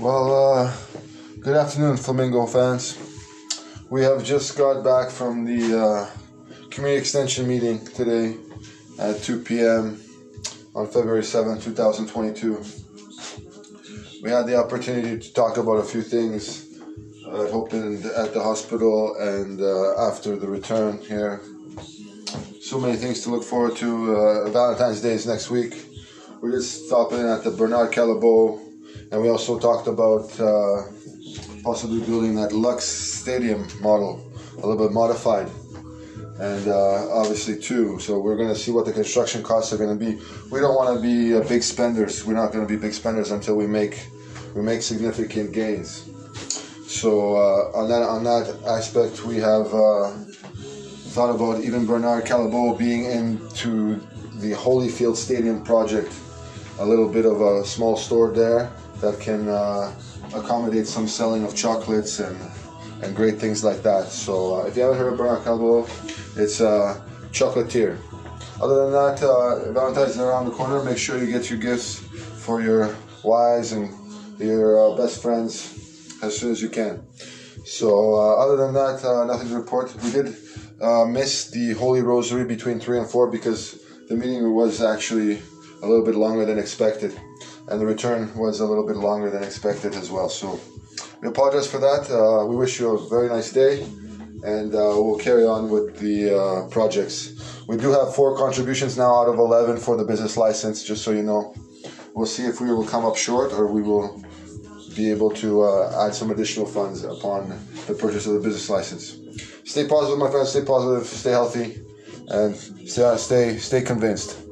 Well, uh, good afternoon, Flamingo fans. We have just got back from the uh, community extension meeting today at 2 p.m. on February 7, 2022. We had the opportunity to talk about a few things uh, at Hope at the hospital and uh, after the return here. So many things to look forward to. Uh, Valentine's Day is next week. We're just stopping at the Bernard Callebaut and we also talked about uh, possibly building that Lux Stadium model, a little bit modified, and uh, obviously too. So we're going to see what the construction costs are going to be. We don't want to be uh, big spenders. We're not going to be big spenders until we make we make significant gains. So uh, on that on that aspect, we have uh, thought about even Bernard Callebaut being into the Holyfield Stadium project. A little bit of a small store there that can uh, accommodate some selling of chocolates and and great things like that. So uh, if you haven't heard of Bernard Callebaut, it's a chocolatier. Other than that, uh, Valentine's is around the corner. Make sure you get your gifts for your wives and your uh, best friends as soon as you can. So uh, other than that, uh, nothing to report. We did miss the Holy Rosary between three and four because the meeting was actually a little bit longer than expected and the return was a little bit longer than expected as well. So we apologize for that. Uh, we wish you a very nice day, and uh, we'll carry on with the uh, projects. We do have four contributions now out of 11 for the business license, just so you know. We'll see if we will come up short or we will be able to uh, add some additional funds upon the purchase of the business license. Stay positive, my friends. Stay positive. Stay healthy, and stay stay, stay convinced.